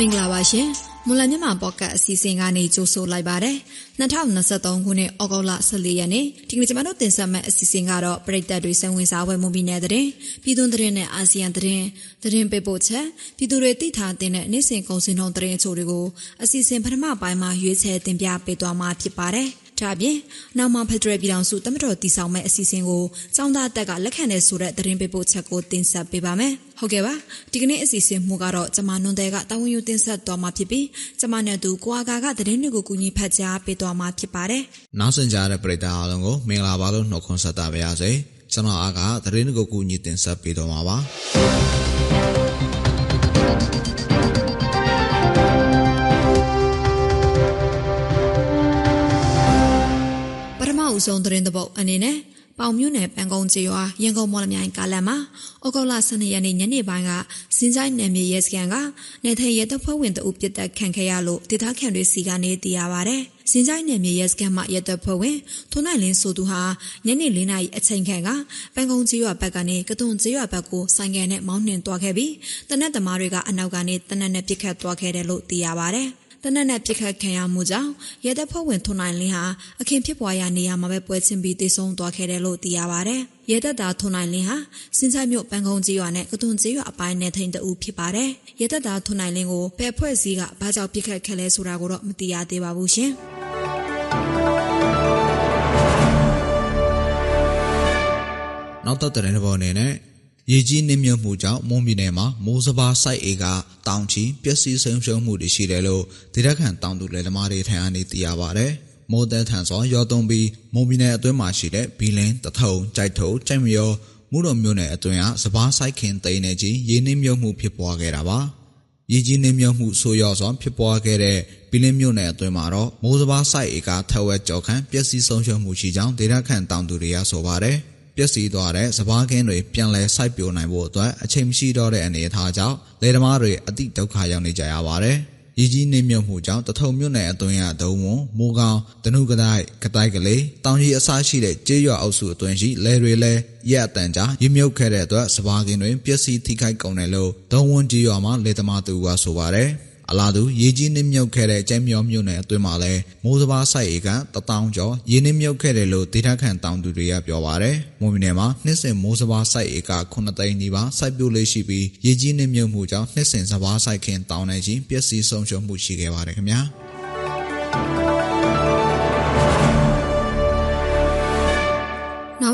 မင်္ဂလာပါရှင်မွန်လမြန်မာပေါ့ကတ်အစီအစဉ်ကနေကြိုဆိုလိုက်ပါတယ်2023ခုနှစ်ဩဂုတ်လ14ရက်နေ့ဒီကနေ့ကျွန်တော်တို့တင်ဆက်မယ့်အစီအစဉ်ကတော့ပြည်သက်တွေစံဝင်စားဝယ်မှုပြီးနေတဲ့တဲ့ပြည်သူသတင်းနဲ့အာဆီယံသတင်းသတင်းပေးပို့ချက်ပြည်သူတွေသိထားတဲ့နေ့စဉ်ကုန်စင်ထုံးသတင်းအချို့တွေကိုအစီအစဉ်ပထမပိုင်းမှာရွေးချယ်တင်ပြပေးသွားမှာဖြစ်ပါတယ်ဒါပြင်နောက်မှဖက်ဒရယ်ပြည်ထောင်စုတမတော်တည်ဆောက်မဲ့အစီအစဉ်ကိုចောင်းသားတက်ကလက်ခံတဲ့ဆိုတဲ့သတင်းပေးပို့ချက်ကိုတင်ဆက်ပေးပါမယ်။ ဟုတ်ကဲ့ပါ။ဒီကနေ့အစီအစဉ်မှုကတော့ကျမနွန်တဲ့ကတာဝန်ယူတင်ဆက်သွားမှာဖြစ်ပြီးကျမနဲ့သူကိုအာကာကသတင်းတွေကိုကူညီဖတ်ကြားပေးသွားမှာဖြစ်ပါတယ်။နောက်ဆင်ကြတဲ့ပရိသတ်အားလုံးကိုမင်္ဂလာပါလို့နှုတ်ခွန်းဆက်တာပါရစေ။ကျွန်တော်အားကသတင်းတွေကိုကူညီတင်ဆက်ပေးသွားမှာပါ။ဦးဆုံးသတင်းတပုတ်အနေနဲ့ ပေါင်မြို့နယ်ပန်ကုန်းကျေးရွာရန်ကုန်မော်လမြိုင်ကားလမ်းမှာဩဂုတ်လ12ရက်နေ့ညနေပိုင်းကစင်းချိုင်းနယ်မြေရဲစခန်းကနေထိုင်ရဲတပ်ဖွဲ့ဝင်တအုပ်ပစ်တက်ခံခဲ့ရလို့ဒေသခံတွေစီကနေသိရပါဗျ။စင်းချိုင်းနယ်မြေရဲစခန်းမှာရဲတပ်ဖွဲ့ဝင်ထွန်းနိုင်လင်းဆိုသူဟာညနေ၄နာရီအချိန်ခန့်ကပန်ကုန်းကျေးရွာဘက်ကနေကသွန်ကျေးရွာဘက်ကိုဆိုင်ကယ်နဲ့မောင်းနှင်သွားခဲ့ပြီးတနက်သမားတွေကအနောက်ကနေတနက်နဲ့ပစ်ခတ်သွားခဲ့တယ်လို့သိရပါဗျ။ တနက်နဲ့ပြစ်ခတ်ခံရမှုကြောင့်ရဲတပ်ဖွဲ့ဝင်ထွန်းနိုင်လင်းဟာအခင်းဖြစ်ပွားရာနေရာမှာပဲပွဲချင်းပြီးတည်ဆုံသွားခဲ့တယ်လို့သိရပါဗျ။ရဲတပ်သားထွန်းနိုင်လင်းဟာစင်ဆိုင်မြို့ပန်းကုန်းကြီးရွာနဲ့ကသွန်ကြီးရွာအပိုင်းနဲ့ထိန်တူဖြစ်ပါတယ်။ရဲတပ်သားထွန်းနိုင်လင်းကိုဘယ်ဖွဲ့စည်းကဘာကြောင့်ပြစ်ခတ်ခဲ့လဲဆိုတာကိုတော့မသိရသေးပါဘူးရှင်။နောက်တော့တဲ့ဘောအနေနဲ့ ရေကြီးနှိမ့်မြုပ်မှုကြောင့်မွန်ပြည်နယ်မှာမိုးစဘာစိုက်အေကတောင်ချီပျက်စီးဆုံးရှုံးမှုတွေရှိတယ်လို့ဒေသခံတောင်သူလယ်သမားတွေထံကနေသိရပါဗျ။မိုးတဲထန်စွာရောသွန်းပြီးမွန်ပြည်နယ်အတွင်းမှာရှိတဲ့ဘီလင်းတထုံကြိုက်ထုံကြိုက်မရောမှုတော်မျိုးနယ်အတွင်းကစဘာစိုက်ခင်တိန်နေကြီးရေနှိမ့်မြုပ်မှုဖြစ်ပွားခဲ့တာပါ။ရေကြီးနှိမ့်မြုပ်မှုဆိုးရွားစွာဖြစ်ပွားခဲ့တဲ့ဘီလင်းမြို့နယ်အတွင်းမှာတော့မိုးစဘာစိုက်အေကထက်ဝက်ကြော်ခန့်ပျက်စီးဆုံးရှုံးမှုရှိကြောင်းဒေသခံတောင်သူတွေကဆိုပါတယ်။ ပျက်စီးသွားတဲ့စပားကင်းတွေပြန်လည်စိုက်ပျိုးနိုင်ဖို့အတွက်အချိန်မရှိတော့တဲ့အနေအထားကြောင့်လယ်သမားတွေအတိဒုက္ခရောက်နေကြရပါတယ်။ရည်ကြီးနေမြုပ်မှုကြောင့်တထုံမြို့နယ်အတွင်းရဒုံဝွန်မိုးကောင်းတနုကတိုင်းကတိုက်ကလေးတောင်ကြီးအစားရှိတဲ့ကျေးရွာအုပ်စုအတွင်းရှိလယ်တွေလည်းရက်အတန်ကြာရမြုပ်ခဲ့တဲ့အတွက်စပားကင်းတွေပျက်စီးထိခိုက်ကုန်တယ်လို့ဒုံဝွန်ကျေးရွာမှာလယ်သမားသူကဆိုပါတယ်။ အလားတူရေကြီးနှိမ့်မြုပ်ခဲ့တဲ့ကျမ်းမြောမြို့နယ်အတွင်းမှာလည်းမိုးစဘာစိုက်ဧက1000ကျော်ရေနှိမ့်မြုပ်ခဲ့တယ်လို့ဒေသခံတောင်သူတွေကပြောပါရယ်။မွန်ပြည်နယ်မှာနှစ်စဉ်မိုးစဘာစိုက်ဧက9သိန်းနီးပါးစိုက်ပျိုးလေးရှိပြီးရေကြီးနှိမ့်မြုပ်မှုကြောင့်နှစ်စဉ်စဘာစိုက်ခင်တောင်းနေချင်းပျက်စီးဆုံးရှုံးမှုရှိခဲ့ပါတယ်ခင်ဗျာ။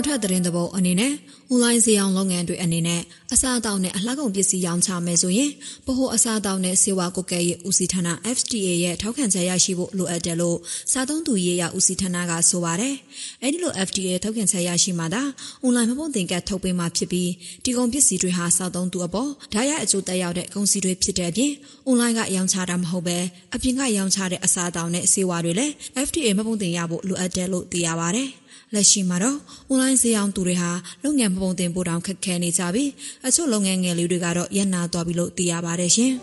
နောက်ထပ်သတင်းသဘောအနေနဲ့အွန်လိုင်းဈေးအောင်လုပ်ငန်းတွေအနေနဲ့အစားအသောက်နဲ့အလှကုန်ပစ္စည်းရောင်းချမယ်ဆိုရင်ဗဟိုအစားအသောက်နဲ့စေဝါကုတ်ကဲရဲ့ဦးစီးဌာန FDA ရဲ့ထောက်ခံချက်ရရှိဖို့လိုအပ်တယ်လို့စားသုံးသူရေးရဦးစီးဌာနကဆိုပါတယ်။အဲဒီလို FDA ထောက်ခံချက်ရရှိမှသာအွန်လိုင်းမပုံတင်ကတ်ထုတ်ပေးမှဖြစ်ပြီးဒီကုန်ပစ္စည်းတွေဟာစားသုံးသူအပေါ်ဓာတ်ရိုက်အကျိုးသက်ရောက်တဲ့ကုန်စည်တွေဖြစ်တဲ့အပြင်အွန်လိုင်းကရောင်းချတာမဟုတ်ပဲအပြင်ကရောင်းချတဲ့အစားအသောက်နဲ့စေဝါတွေလည်း FDA မပုံတင်ရဖို့လိုအပ်တယ်လို့သိရပါတယ်။ လက်ရှိမှာတော့အွန်လိုင်းဈေးအောင်သူတွေဟာလုပ်ငန်းပုံတင်ပို့တောင်ခက်ခဲနေကြပြီးအချို့လုပ်ငန်းငယ်လေးတွေကတော့ရပ်နာသွားပြီလို့သိရပါတယ်ရှင်။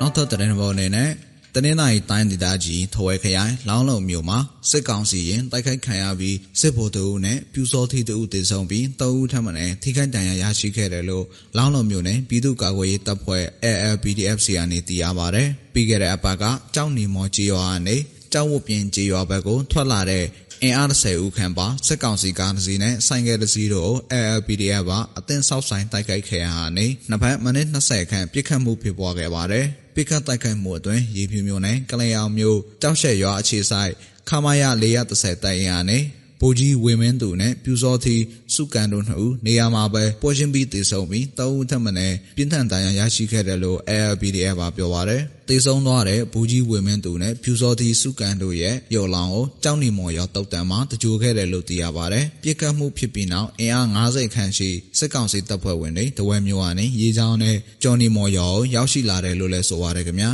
နောက်ထပ်တဲ့ဘောအနေနဲ့ တနင်္လာရီတိုင်းဒေသကြီးထဝဲခရိုင်လောင်းလုံမြို့မှာစစ်ကောင်စီရင်တိုက်ခိုက်ခံရပြီးစစ်ဗိုလ်တအုပ်နဲ့ပြူစောထီတအုပ်တေဆုံးပြီးတအုပ်ထပ်မံထိခိုက်ဒဏ်ရာရရှိခဲ့တယ်လို့လောင်းလုံမြို့နယ်ပြည်သူ့ကာကွယ်ရေးတပ်ဖွဲ့ ALPDFC ကနေသိရပါဗျ။ပြီးခဲ့တဲ့အပတ်ကကြောက်နီမော်ကြီးရွာကနေကြောက်ဝပြင်ကြီးရွာဘက်ကိုထွက်လာတဲ့ အင်အား30ဦးခန့်ပါစစ်ကောင်စီကားတစ်စီးနဲ့ဆိုင်ကယ်တစ်စီးတို့ ALPDF ကအသင်းဆောက်ဆိုင်တိုက်ခိုက်ခဲ့ရာကနေနှစ်ဖက်မိနစ်20ခန့်ပြစ်ခတ်မှုဖြစ်ပွားခဲ့ပါတယ်။ပိကတ်တိုက်ခိုက်မှုအတွင်းရေဖြူမျိုးနဲ့ကလျောင်မျိုးတောက်ရှက်ရွာအခြေဆိုင်ခမာယ430တိုင်ရာနဲ့ ဗိုလ်ကြီးဝေမင်းသူနဲ့ပြူစောသီစုကန်တို့နှစ်ဦးနေရာမှာပဲပွဲချင်းပြီးတည်ဆုံပြီးတောဦးထက်မနဲ့ပြင်းထန်တရားရရှိခဲ့တယ်လို့ ARPDF ကပြောပါရယ်တည်ဆုံသွားတဲ့ဗိုလ်ကြီးဝေမင်းသူနဲ့ပြူစောသီစုကန်တို့ရဲ့ရုပ်လောင်ကိုကြောက်နေမော်ရောက်တုတ်တန်မှာတကြိုခဲ့တယ်လို့သိရပါတယ်ပြစ်ကတ်မှုဖြစ်ပြီးနောက်အင်အား90ခန့်ရှိစစ်ကောင်စီတပ်ဖွဲ့ဝင်တွေတဝဲမျိုးကနေရေချောင်းနဲ့ကျော်နေမော်ရောက်ရောက်ရှိလာတယ်လို့လည်းဆိုပါရယ်ခင်ဗျာ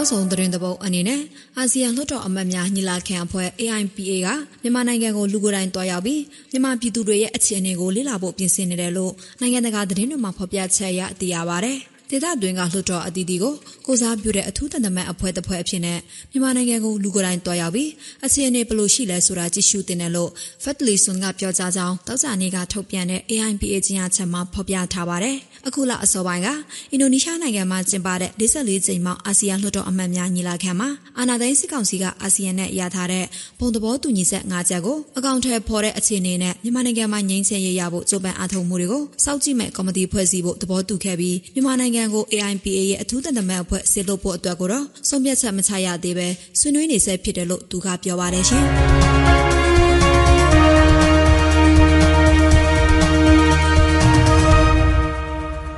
နောက်ဆုံးသတင်းသဘောအနေနဲ့အာဆီယံလွှတ်တော်အမတ်များညီလာခံအဖွဲ့ AIPA ကမြန်မာနိုင်ငံကိုလူကိုယ်တိုင်တွားရောက်ပြီးမြန်မာပြည်သူတွေရဲ့အခြေအနေကိုလေ့လာဖို့ပြင်ဆင်နေတယ်လို့နိုင်ငံတကာသတင်းတွေမှာဖော်ပြချက်အရသိရပါဗျ။ ဒေသတွင်းကလွှတ်တော်အသီးသီးကိုကိုစားပြုတဲ့အထူးတန်တမန်အဖွဲ့တစ်ဖွဲ့အဖြစ်နဲ့မြန်မာနိုင်ငံကိုလူကိုယ်တိုင်တွားရောက်ပြီးအခြေအနေဘယ်လိုရှိလဲဆိုတာကြည့်ရှုတင်တယ်လို့ Fatley Sun ကပြောကြားကြောင်းတောက်စာနေကထုတ်ပြန်တဲ့ AIPA ကျင်းရချက်မှာဖော်ပြထားပါတယ်။အခုလအစောပိုင်းကအင်ဒိုနီးရှားနိုင်ငံမှာကျင်းပတဲ့44ကြိမ်မြောက်အာဆီယံလွှတ်တော်အမတ်များညီလာခံမှာအာဏာသိမ်းစစ်ကောင်စီကအာဆီယံနဲ့ရထားတဲ့ပုံသဘောတူညီချက်၅ချက်ကိုအကောင့်ထဲပေါ်တဲ့အခြေအနေနဲ့မြန်မာနိုင်ငံမှာငြိမ်းချမ်းရေးရဖို့ကြိုးပမ်းအားထုတ်မှုတွေကိုစောင့်ကြည့်မဲ့ကော်မတီဖွဲ့စည်းဖို့သဘောတူခဲ့ပြီးမြန်မာနိုင်ငံကို AIPA ရဲ့အထူးတန်တမန်အဖွဲ့ဆေလို့ဖို့အတွက်ကိုတော့ဆုံးဖြတ်ချက်မချရသေးပဲဆွေးနွေးနေဆဲဖြစ်တယ်လို့သူကပြောပါတယ်ရှင်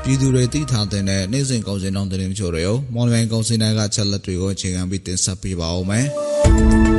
ပြည်သူတွေသိထားတဲ့နေ့စဉ်ကုန်စည်နှုန်းသတင်းချို့တွေကိုမော်လမြိုင်ကုန်စည်နယ်ကချက်လက်တွေကိုအခြေခံပြီးတင်ဆက်ပေးပါဦးမယ်။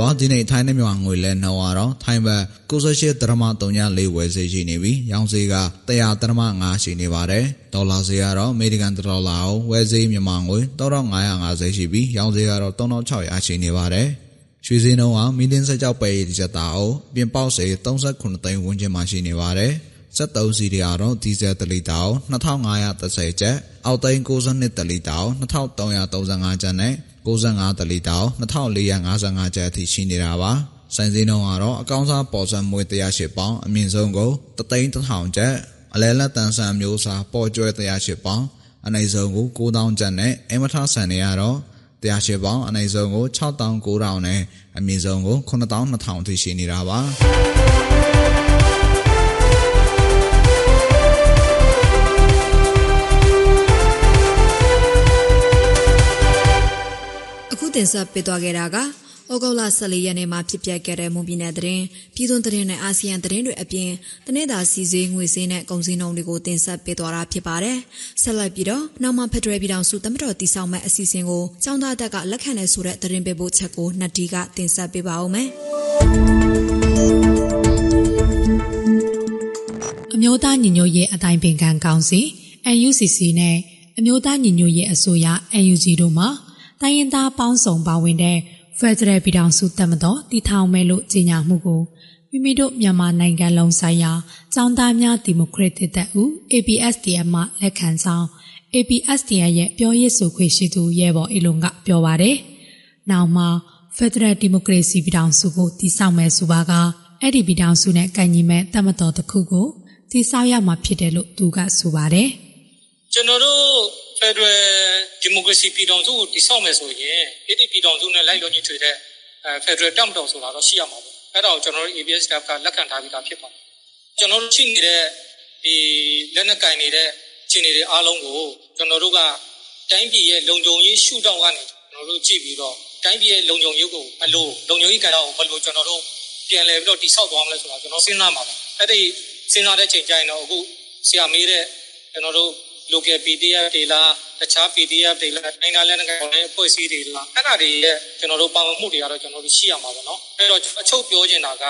ဘာဒီနေ့ထိုင်းနဲ့မြန်မာငွေလဲနှောင်းရတော့ထိုင်းဘက်68ဒရမ3.4ဝယ်ဈေးရှိနေပြီးရောင်းဈေးက100ဒရမ5ရှိနေပါတယ်။ဒေါ်လာဈေးကတော့အမေရိကန်ဒေါ်လာကိုဝယ်ဈေးမြန်မာငွေ3550ရှိပြီးရောင်းဈေးကတော့3600ရှိနေပါတယ်။ရွှေစင်းလုံးကမီလင်းဆက်ကြောက်ပဲရည်တစ်ချက်သားအောင်ပြင်ပေါက်စေ39သိန်းဝန်းကျင်မှာရှိနေပါတယ်။73စီတွေကတော့ဒီဇယ်တလီတာကို2530ကျပ်အောက်သိန်း62တလီတာကို2335ကျပ်နဲ့ 65တလီတာကို2455ကျပ်အထိရှိနေတာပါ။ဆိုင်စင်းလုံးကတော့အကောင်းစားပေါ်ဆန်မွေး108ပေါင်အမြင့်ဆုံးကို3,000ကျပ်အလဲလက်တန်ဆန်မျိုးစားပေါ်ကျွဲ108ပေါင်အနိုင်ဆုံးကို9000ကျပ်နဲ့အမထဆန်တွေကတော့108ပေါင်အနိုင်ဆုံးကို6900နဲ့အမြင့်ဆုံးကို9200အထိရှိနေတာပါ တင်ဆက်ပေးသွားခဲ့တာကဩဂုတ်လ14ရက်နေ့မှာဖြစ်ပျက်ခဲ့တဲ့မွန်ပြည်နယ်သတင်းပြည်သူသတင်းနဲ့အာဆီယံသတင်းတွေအပြင်တနေ့တာစီစည်းငွေစည်းနဲ့ကုန်စည်နှုန်းတွေကိုတင်ဆက်ပေးသွားတာဖြစ်ပါတယ်။ဆက်လက်ပြီးတော့နောက်မှဖက်ဒရယ်ပြည်ထောင်စုတမတော်တည်ဆောက်မဲ့အစီအစဉ်ကိုចောင်းသားတက်ကလက်ခံနေဆိုတဲ့သတင်းပေးပို့ချက်ကိုနှစ်တီကတင်ဆက်ပေးပါဦးမယ်။အမျိုးသားညီညွတ်ရေးအတိုင်းပင်ခံကောင်စီ NUCC နဲ့အမျိုးသားညီညွတ်ရေးအစိုးရ NUG တို့မှ တိုင်းရင်းသားပေါင်းစုံပါဝင်တဲ့ဖက်ဒရယ်ပြည်ထောင်စုတပ်မတော်တည်ထောင်မယ်လို့ကြေညာမှုကိုမိမိတို့မြန်မာနိုင်ငံလုံးဆိုင်ရာចောင်းသားများဒီမိုကရက်တစ်တပ်ဦး APSDF မှလက်ခံဆောင် APSDF ရဲ့ပြောရေးဆိုခွင့်ရှိသူရဲဘော်အီလွန်ကပြောပါတယ်။နောက်မှဖက်ဒရယ်ဒီမိုကရေစီပြည်ထောင်စုကိုတည်ဆောက်မယ်ဆိုပါကအဲ့ဒီပြည်ထောင်စုနဲ့ကန့်ညီမဲ့တပ်မတော်တစ်ခုကိုတည်ဆောက်ရမှာဖြစ်တယ်လို့သူကဆိုပါတယ်။ကျွန်တော်တို့ ဖက်ဒရယ်ဒီမိုကရေစီပြည်ထောင်စုကိုတည်ဆောက်မယ်ဆိုရင်ဒီပြည်ထောင်စုနဲ့လိုက်လို့ညှိထွေတဲ့ဖက်ဒရယ်တပ်မတော်ဆိုတာတော့ရှိရမှာပေါ့အဲ့ဒါကိုကျွန်တော်တို့ ABS staff ကလက်ခံထားပြီးသားဖြစ်ပါတယ်ကျွန်တော်တို့ရှိနေတဲ့ဒီလက်နက်ကင်နေတဲ့ခြေနေတွေအားလုံးကိုကျွန်တော်တို့ကတိုင်းပြည်ရဲ့လုံခြုံရေးရှုထောင့်ကနေကျွန်တော်တို့ကြည့်ပြီးတော့တိုင်းပြည်ရဲ့လုံခြုံရေးကိုဘယ်လိုလုံခြုံရေးကဏ္ဍကိုဘယ်လိုကျွန်တော်တို့ပြန်လည်ပြီးတော့တိဆောက်သွားမလဲဆိုတာကျွန်တော်စဉ်းစားမှာပါအဲ့ဒီစဉ်းစားတဲ့ချိန်ကျရင်တော့အခုဆရာမေးတဲ့ကျွန်တော်တို့ local PDF တွေလားတခြား PDF တွေလားနိုင်ငံလက်နက်ကိုင်တဲ့အဖွဲ့အစည်းတွေလားအဲ့ဒါတွေရဲ့ကျွန်တော်တို့ပါဝင်မှုတွေကတော့ကျွန်တော်တို့ရှိရမှာပေါ့နော်အဲ့တော့အချုပ်ပြောချင်တာက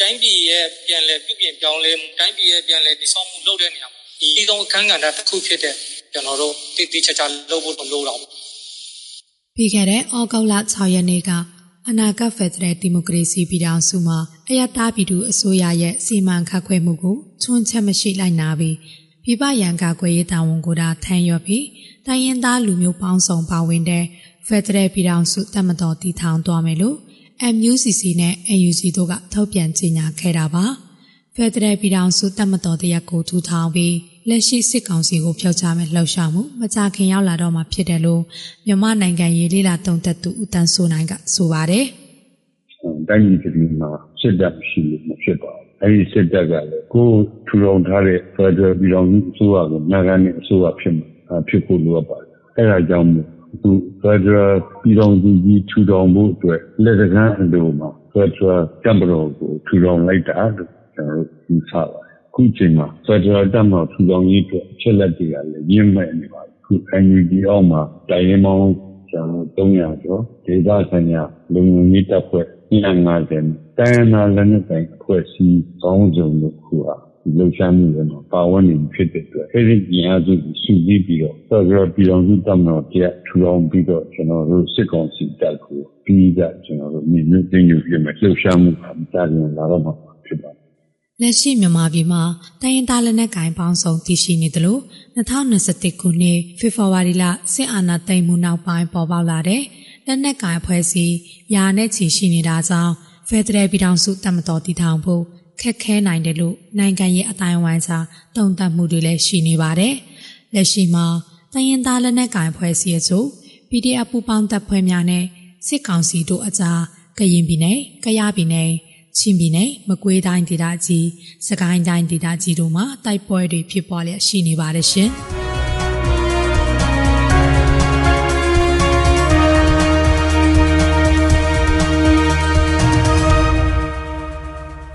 တိုင်းပြည်ရဲ့ပြန်လည်ပြုပြင်ပြောင်းလဲတိုင်းပြည်ရဲ့ပြန်လည်တည်ဆောက်မှုလုပ်တဲ့နေရာမှာဒီသုံးအခန်းကဏ္ဍတစ်ခုဖြစ်တဲ့ကျွန်တော်တို့တည်တည်ချာချာလုပ်ဖို့လိုတာပေါ့ပြီးခဲ့တဲ့ဩဂုတ်လ6ရက်နေ့ကအနာဂတ်ဖက်ဒရယ်ဒီမိုကရေစီပြည်ထောင်စုမှာအယက်သားပြည်သူအစိုးရရဲ့စီမံခန့်ခွဲမှုကိုချွန်းချက်မရှိလိုက်နာပြီး ပြည်ပရန်ကာကွယ်ရေးတာဝန်ကိုဒါထမ်းရွက်ပြီးတိုင်းရင်းသားလူမျိုးပေါင်းစုံပါဝင်တဲ့ဖက်ဒရယ်ပြည်ထောင်စုတပ်မတော်တည်ထောင်သွားမယ်လို့ MUCC နဲ့ NUG တို့ကထုတ်ပြန်ကြေညာခဲ့တာပါဖက်ဒရယ်ပြည်ထောင်စုတပ်မတော်တရက်ကိုထူထောင်ပြီးလက်ရှိစစ်ကောင်စီကိုဖျောက်ချမယ်လှုပ်ရှားမှုမကြခင်ရောက်လာတော့မှဖြစ်တယ်လို့မြန်မာနိုင်ငံရေးလေးလာတုံသက်သူဦးတန်းစိုးနိုင်ကဆိုပါတယ်။တိုင်းပြည်ပြည်မှာစစ်တပ်ရှိလို့မဖြစ်ပါဘူး အဲဒီစစ်တပ်ကလည်းကိုယ်ထူထောင်ထားတဲ့ Federal ပြည်ထောင်စုအစိုးရကိုနိုင်ငံနဲ့အစိုးရဖြစ်မှာဖြစ်ဖို့လိုအပ်ပါတယ်။အဲဒါကြောင့်မို့အခု Federal ပြည်ထောင်စုကြီးထူထောင်ဖို့အတွက်လက်တကမ်းအလိုမှာ Federal တပ်မတော်ကိုထူထောင်လိုက်တာလို့ကျွန်တော်တို့ယူဆပါတယ်။အခုချိန်မှာ Federal တပ်မတော်ထူထောင်ရေးအတွက်အချက်လက်တွေကလည်းရင်းမဲ့နေပါပြီ။အခု NUG အောက်မှာတိုင်းရင်းပေါင်းကျွန်တော်300ကျော်ဒေသဆိုင်ရာလုံခြုံရေးတပ်ဖွဲ့250 တိုင်းရင်းသားလက်နက်ကိုင်အဖွဲ့အစည်းပေါင်းစုံတို့ခုဟာဒီလှုပ်ရှားမှုတွေမှာပါဝင်နေဖြစ်တဲ့အတွက်အဲဒီညီအားစုကိုစုစည်းပြီးတော့ဆော့ရပြည်တော်စုတပ်မတော်တရားထူထောင်ပြီးတော့ကျွန်တော်တို့စစ်ကောင်စီတပ်ကိုပြီးကကျွန်တော်တို့မြေမြုပ်တင်ယူပြမယ်လှုပ်ရှားမှုအများကြီးလာတော့မှာဖြစ်ပါတယ်လက်ရှိမြန်မာပြည်မှာတိုင်းရင်းသားလက်နက်ကိုင်ပေါင်းစုံတည်ရှိနေသလို2021ခုနှစ်ဖေဖော်ဝါရီလစစ်အာဏာသိမ်းမှုနောက်ပိုင်းပေါ်ပေါက်လာတဲ့လက်နက်ကိုင်အဖွဲ့အစည်းယာနဲ့ချီရှိနေတာကြောင့် ဖက်ဒရယ်ပြည်ထောင်စုတမတော်တည်ထောင်ဖို့ခက်ခဲနိုင်တယ်လို့နိုင်ငံရေးအတိုင်းအဝိုင်းစာတုံ့တက်မှုတွေလည်းရှိနေပါတယ်။လက်ရှိမှာတိုင်းရင်းသားလက်နက်ကိုင်အဖွဲ့အစည်းအချို့ PDF ပူးပေါင်းတပ်ဖွဲ့များနဲ့စစ်ကောင်စီတို့အကြားကရင်ပြည်နယ်၊ကယားပြည်နယ်ချင်းပြည်နယ်မကွေးတိုင်းဒေသကြီးစကိုင်းတိုင်းဒေသကြီးတို့မှာတိုက်ပွဲတွေဖြစ်ပွားလျက်ရှိနေပါတယ်ရှင်။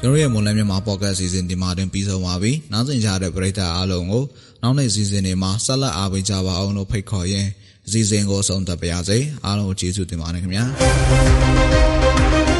ကျွန်တော်ရဲ့မွန်လန်းမြန်မာပေါ့ကတ်အစီအစဉ်ဒီမှာတင်ပြီးဆုံးပါပြီ။နောက်ဆင်ကြတဲ့ပရိသတ်အားလုံးကိုနောက်နေ့အစီအစဉ်တွေမှာဆက်လက်အားပေးကြပါအောင်လို့ဖိတ်ခေါ်ရင်းအစီအစဉ်ကိုဆုံးသက်ပါရစေ။အားလုံးကိုကျေးဇူးတင်ပါတယ်ခင်ဗျာ။